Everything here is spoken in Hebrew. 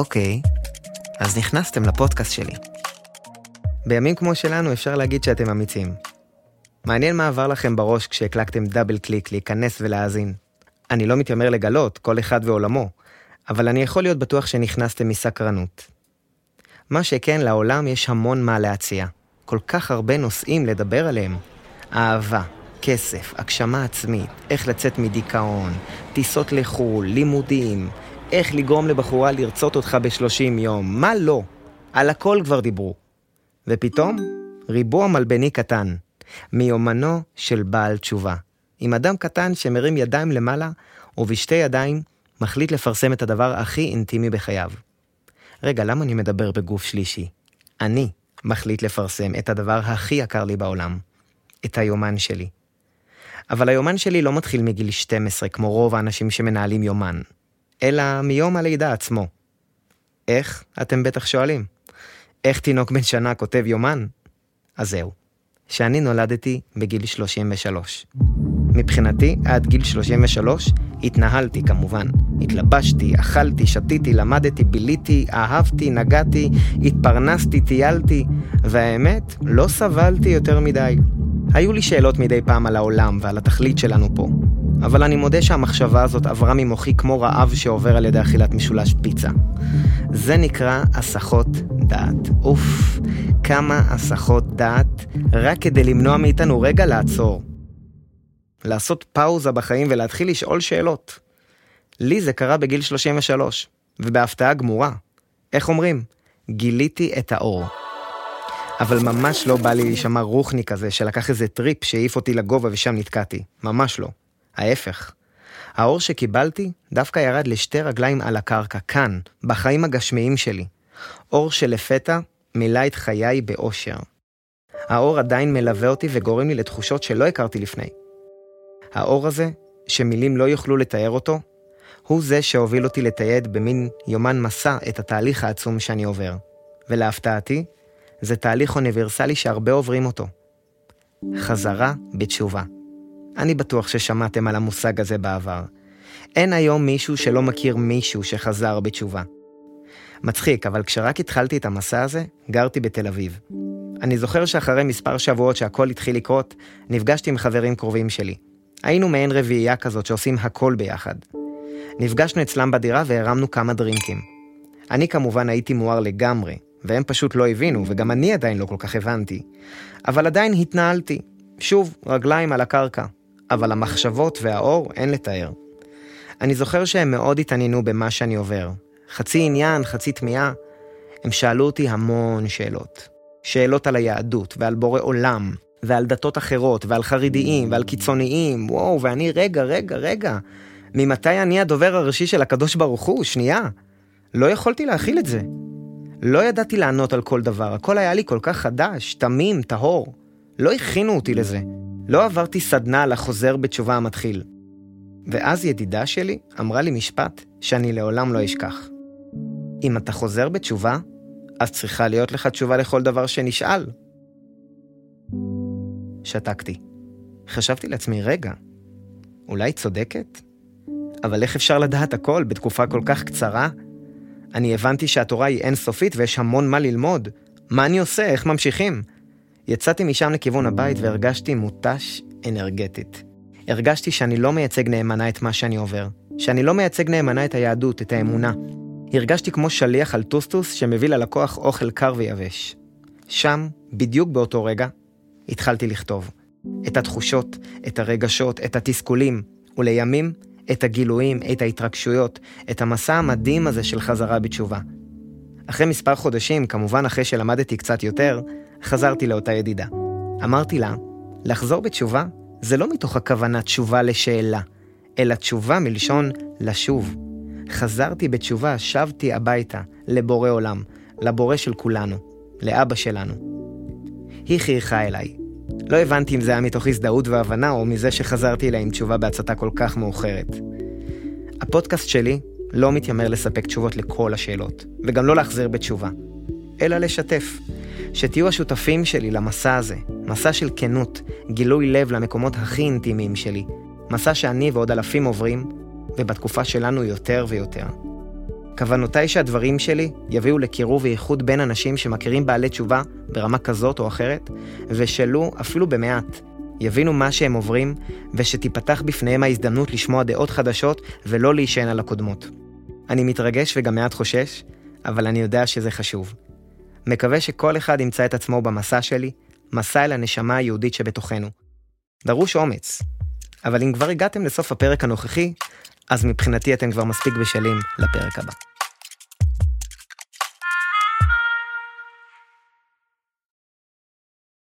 אוקיי, אז נכנסתם לפודקאסט שלי. בימים כמו שלנו אפשר להגיד שאתם אמיצים. מעניין מה עבר לכם בראש כשהקלקתם דאבל קליק להיכנס ולהאזין. אני לא מתיימר לגלות, כל אחד ועולמו, אבל אני יכול להיות בטוח שנכנסתם מסקרנות. מה שכן, לעולם יש המון מה להציע. כל כך הרבה נושאים לדבר עליהם. אהבה, כסף, הגשמה עצמית, איך לצאת מדיכאון, טיסות לחו"ל, לימודים, איך לגרום לבחורה לרצות אותך בשלושים יום, מה לא? על הכל כבר דיברו. ופתאום, ריבוע מלבני קטן, מיומנו של בעל תשובה. עם אדם קטן שמרים ידיים למעלה, ובשתי ידיים מחליט לפרסם את הדבר הכי אינטימי בחייו. רגע, למה אני מדבר בגוף שלישי? אני מחליט לפרסם את הדבר הכי יקר לי בעולם, את היומן שלי. אבל היומן שלי לא מתחיל מגיל 12, כמו רוב האנשים שמנהלים יומן, אלא מיום הלידה עצמו. איך? אתם בטח שואלים. איך תינוק בן שנה כותב יומן? אז זהו, שאני נולדתי בגיל 33. מבחינתי, עד גיל 33 התנהלתי כמובן. התלבשתי, אכלתי, שתיתי, למדתי, ביליתי, אהבתי, נגעתי, התפרנסתי, טיילתי, והאמת, לא סבלתי יותר מדי. היו לי שאלות מדי פעם על העולם ועל התכלית שלנו פה, אבל אני מודה שהמחשבה הזאת עברה ממוחי כמו רעב שעובר על ידי אכילת משולש פיצה. זה נקרא הסחות דעת. אוף, כמה הסחות דעת, רק כדי למנוע מאיתנו רגע לעצור. לעשות פאוזה בחיים ולהתחיל לשאול שאלות. לי זה קרה בגיל 33, ובהפתעה גמורה. איך אומרים? גיליתי את האור. אבל ממש לא בא לי להישמע רוחני כזה שלקח איזה טריפ שהעיף אותי לגובה ושם נתקעתי. ממש לא. ההפך. האור שקיבלתי דווקא ירד לשתי רגליים על הקרקע, כאן, בחיים הגשמיים שלי. אור שלפתע מילא את חיי באושר. האור עדיין מלווה אותי וגורם לי לתחושות שלא הכרתי לפני. האור הזה, שמילים לא יוכלו לתאר אותו, הוא זה שהוביל אותי לתייד במין יומן מסע את התהליך העצום שאני עובר. ולהפתעתי, זה תהליך אוניברסלי שהרבה עוברים אותו. חזרה בתשובה. אני בטוח ששמעתם על המושג הזה בעבר. אין היום מישהו שלא מכיר מישהו שחזר בתשובה. מצחיק, אבל כשרק התחלתי את המסע הזה, גרתי בתל אביב. אני זוכר שאחרי מספר שבועות שהכל התחיל לקרות, נפגשתי עם חברים קרובים שלי. היינו מעין רביעייה כזאת שעושים הכל ביחד. נפגשנו אצלם בדירה והרמנו כמה דרינקים. אני כמובן הייתי מואר לגמרי, והם פשוט לא הבינו, וגם אני עדיין לא כל כך הבנתי. אבל עדיין התנהלתי. שוב, רגליים על הקרקע. אבל המחשבות והאור אין לתאר. אני זוכר שהם מאוד התעניינו במה שאני עובר. חצי עניין, חצי תמיהה. הם שאלו אותי המון שאלות. שאלות על היהדות ועל בורא עולם, ועל דתות אחרות, ועל חרדיים, ועל קיצוניים, וואו, ואני, רגע, רגע, רגע, ממתי אני הדובר הראשי של הקדוש ברוך הוא? שנייה. לא יכולתי להכיל את זה. לא ידעתי לענות על כל דבר, הכל היה לי כל כך חדש, תמים, טהור. לא הכינו אותי לזה. לא עברתי סדנה על החוזר בתשובה המתחיל. ואז ידידה שלי אמרה לי משפט שאני לעולם לא אשכח. אם אתה חוזר בתשובה, אז צריכה להיות לך תשובה לכל דבר שנשאל. שתקתי. חשבתי לעצמי, רגע, אולי צודקת? אבל איך אפשר לדעת הכל בתקופה כל כך קצרה? אני הבנתי שהתורה היא אינסופית ויש המון מה ללמוד. מה אני עושה? איך ממשיכים? יצאתי משם לכיוון הבית והרגשתי מותש אנרגטית. הרגשתי שאני לא מייצג נאמנה את מה שאני עובר. שאני לא מייצג נאמנה את היהדות, את האמונה. הרגשתי כמו שליח על טוסטוס שמביא ללקוח אוכל קר ויבש. שם, בדיוק באותו רגע, התחלתי לכתוב. את התחושות, את הרגשות, את התסכולים, ולימים, את הגילויים, את ההתרגשויות, את המסע המדהים הזה של חזרה בתשובה. אחרי מספר חודשים, כמובן אחרי שלמדתי קצת יותר, חזרתי לאותה ידידה. אמרתי לה, לחזור בתשובה זה לא מתוך הכוונה תשובה לשאלה, אלא תשובה מלשון לשוב. חזרתי בתשובה, שבתי הביתה, לבורא עולם, לבורא של כולנו, לאבא שלנו. היא חייכה אליי. לא הבנתי אם זה היה מתוך הזדהות והבנה או מזה שחזרתי אליה עם תשובה בהצתה כל כך מאוחרת. הפודקאסט שלי לא מתיימר לספק תשובות לכל השאלות, וגם לא להחזיר בתשובה, אלא לשתף. שתהיו השותפים שלי למסע הזה, מסע של כנות, גילוי לב למקומות הכי אינטימיים שלי, מסע שאני ועוד אלפים עוברים, ובתקופה שלנו יותר ויותר. כוונותיי שהדברים שלי יביאו לקירוב ואיחוד בין אנשים שמכירים בעלי תשובה ברמה כזאת או אחרת, ושלו, אפילו במעט, יבינו מה שהם עוברים, ושתיפתח בפניהם ההזדמנות לשמוע דעות חדשות ולא להישען על הקודמות. אני מתרגש וגם מעט חושש, אבל אני יודע שזה חשוב. מקווה שכל אחד ימצא את עצמו במסע שלי, מסע אל הנשמה היהודית שבתוכנו. דרוש אומץ, אבל אם כבר הגעתם לסוף הפרק הנוכחי, אז מבחינתי אתם כבר מספיק בשלים לפרק הבא.